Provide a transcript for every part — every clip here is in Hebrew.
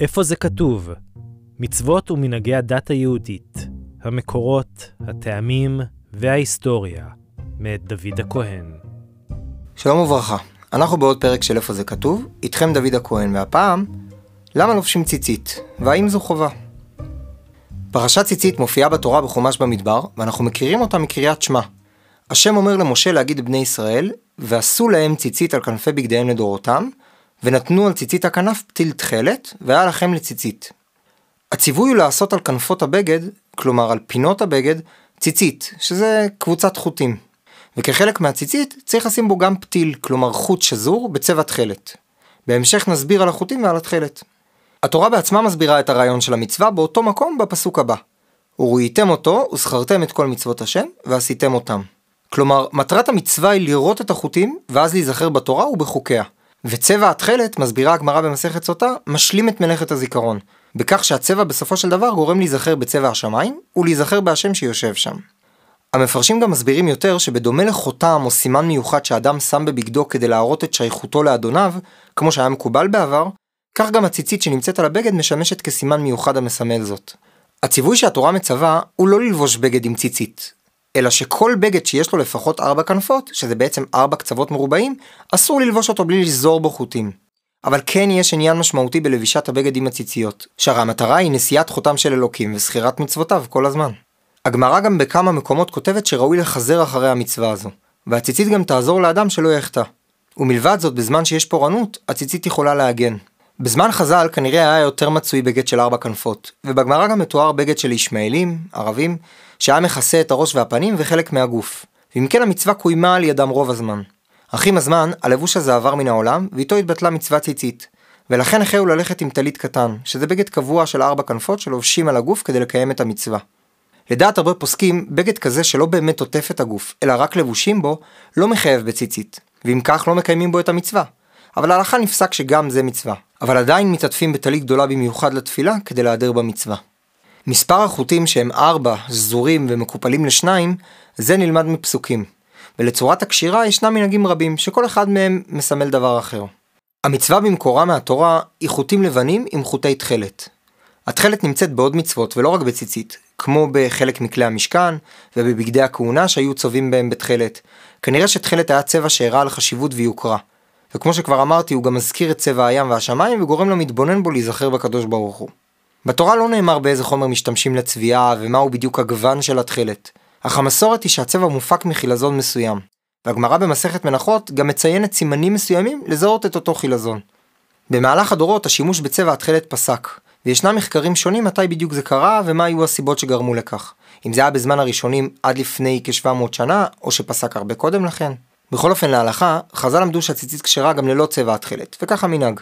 איפה זה כתוב? מצוות ומנהגי הדת היהודית, המקורות, הטעמים וההיסטוריה, מאת דוד הכהן. שלום וברכה, אנחנו בעוד פרק של איפה זה כתוב, איתכם דוד הכהן, והפעם, למה לובשים ציצית, והאם זו חובה? פרשת ציצית מופיעה בתורה בחומש במדבר, ואנחנו מכירים אותה מקריאת שמע. השם אומר למשה להגיד לבני ישראל, ועשו להם ציצית על כנפי בגדיהם לדורותם, ונתנו על ציצית הכנף פתיל תכלת, והיה לכם לציצית. הציווי הוא לעשות על כנפות הבגד, כלומר על פינות הבגד, ציצית, שזה קבוצת חוטים. וכחלק מהציצית צריך לשים בו גם פתיל, כלומר חוט שזור בצבע תכלת. בהמשך נסביר על החוטים ועל התכלת. התורה בעצמה מסבירה את הרעיון של המצווה באותו מקום בפסוק הבא. וראיתם אותו וזכרתם את כל מצוות השם ועשיתם אותם. כלומר, מטרת המצווה היא לראות את החוטים ואז להיזכר בתורה ובחוקיה. וצבע התכלת, מסבירה הגמרא במסכת סוטה, משלים את מלאכת הזיכרון. בכך שהצבע בסופו של דבר גורם להיזכר בצבע השמיים ולהיזכר בהשם שיושב שם. המפרשים גם מסבירים יותר שבדומה לחותם או סימן מיוחד שאדם שם בבגדו כדי להראות את שייכותו לאדוניו, כמו שהיה מקובל בעבר, כך גם הציצית שנמצאת על הבגד משמשת כסימן מיוחד המסמל זאת. הציווי שהתורה מצווה הוא לא ללבוש בגד עם ציצית, אלא שכל בגד שיש לו לפחות ארבע כנפות, שזה בעצם ארבע קצוות מרובעים, אסור ללבוש אותו בלי לזור בו חוטים. אבל כן יש עניין משמעותי בלבישת הבגד עם הציציות, שהרי המטרה היא נשיאת חותם של אלוקים וזכירת מצוותיו כל הזמן. הגמרא גם בכמה מקומות כותבת שראוי לחזר אחרי המצווה הזו, והציצית גם תעזור לאדם שלא יחטא. ומלבד זאת, בזמן שיש פורענות, הציצית יכולה להגן. בזמן חז"ל כנראה היה יותר מצוי בגד של ארבע כנפות, ובגמרא גם מתואר בגד של ישמעאלים, ערבים, שהיה מכסה את הראש והפנים וחלק מהגוף, ואם כן המצווה קוימה על ידם רוב הזמן. אך עם הזמן, הלבוש הזה עבר מן העולם, ואיתו התבטלה מצווה ציצית, ולכן החלו ללכת עם טלית קטן, שזה בגד קבוע של ארבע כנפות שלובשים על הגוף כדי לקיים את המצווה. לדעת הרבה פוסקים, בגד כזה שלא באמת עוטף את הגוף, אלא רק לבושים בו, לא מחייב בציצית, ואם כך לא מקיימים בו את המצווה. אבל ההלכה נפסק שגם זה מצווה, אבל עדיין מתעטפים בטלית גדולה במיוחד לתפילה כדי להיעדר במצווה. מספר החוטים שהם ארבע, שזורים ומקופלים לשניים, זה נלמד מפסוקים. ולצורת הקשירה ישנם מנהגים רבים, שכל אחד מהם מסמל דבר אחר. המצווה במקורה מהתורה היא חוטים לבנים עם חוטי תכלת. התכלת נמצאת בעוד מצוות ולא רק בציצית, כמו בחלק מכלי המשכן ובבגדי הכהונה שהיו צובעים בהם בתכלת. כנראה שתכלת היה צבע שהראה על חשיבות ויוקרה. וכמו שכבר אמרתי, הוא גם מזכיר את צבע הים והשמיים וגורם למתבונן בו להיזכר בקדוש ברוך הוא. בתורה לא נאמר באיזה חומר משתמשים לצביעה ומהו בדיוק הגוון של התכלת, אך המסורת היא שהצבע מופק מחילזון מסוים, והגמרא במסכת מנחות גם מציינת סימנים מסוימים לזהות את אותו חילזון. במהלך הדורות השימוש בצבע התכלת פסק, וישנם מחקרים שונים מתי בדיוק זה קרה ומה היו הסיבות שגרמו לכך. אם זה היה בזמן הראשונים עד לפני כ-700 שנה, או שפסק הרבה קודם לכן. בכל אופן להלכה, חז"ל למדו שהציצית כשרה גם ללא צבע התכלת, וככה מנהג.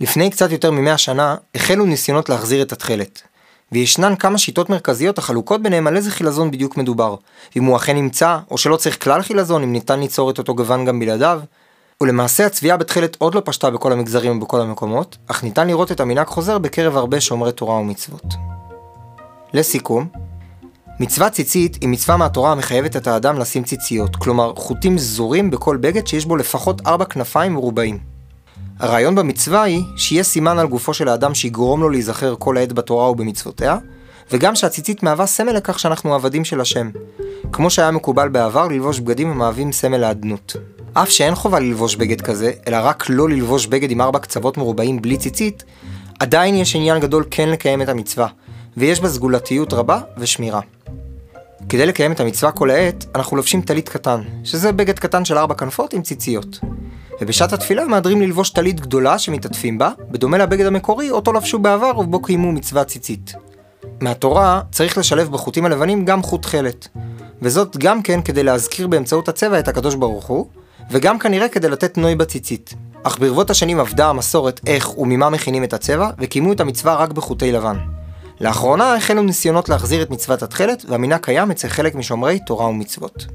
לפני קצת יותר ממאה שנה, החלו ניסיונות להחזיר את התכלת. וישנן כמה שיטות מרכזיות החלוקות ביניהם על איזה חילזון בדיוק מדובר. אם הוא אכן נמצא, או שלא צריך כלל חילזון, אם ניתן ליצור את אותו גוון גם בלעדיו. ולמעשה הצביעה בתכלת עוד לא פשטה בכל המגזרים ובכל המקומות, אך ניתן לראות את המנהג חוזר בקרב הרבה שומרי תורה ומצוות. לסיכום, מצוות ציצית היא מצווה מהתורה המחייבת את האדם לשים ציציות, כלומר חוטים זורים בכל בגד שיש בו לפחות ארבע כנפיים מרובעים. הרעיון במצווה היא שיהיה סימן על גופו של האדם שיגרום לו להיזכר כל העת בתורה ובמצוותיה, וגם שהציצית מהווה סמל לכך שאנחנו עבדים של השם. כמו שהיה מקובל בעבר ללבוש בגדים המהווים סמל לאדנות. אף שאין חובה ללבוש בגד כזה, אלא רק לא ללבוש בגד עם ארבע קצוות מרובעים בלי ציצית, עדיין יש עניין גדול כן לקיים את המצווה, ויש בה סגולתיות רבה ושמירה. כדי לקיים את המצווה כל העת, אנחנו לובשים טלית קטן, שזה בגד קטן של ארבע כנפות עם ציציות. ובשעת התפילה מהדרים ללבוש טלית גדולה שמתעטפים בה, בדומה לבגד המקורי אותו לבשו בעבר ובו קיימו מצווה ציצית. מהתורה צריך לשלב בחוטים הלבנים גם חוט תכלת, וזאת גם כן כדי להזכיר באמצעות הצבע את הקדוש ברוך הוא, וגם כנראה כדי לתת נוי בציצית. אך ברבות השנים עבדה המסורת איך וממה מכינים את הצבע, וקיימו את המצווה רק בחוטי לבן. לאחרונה החלו ניסיונות להחזיר את מצוות התכלת, והמינה קיים אצל חלק משומרי תורה ומצוות.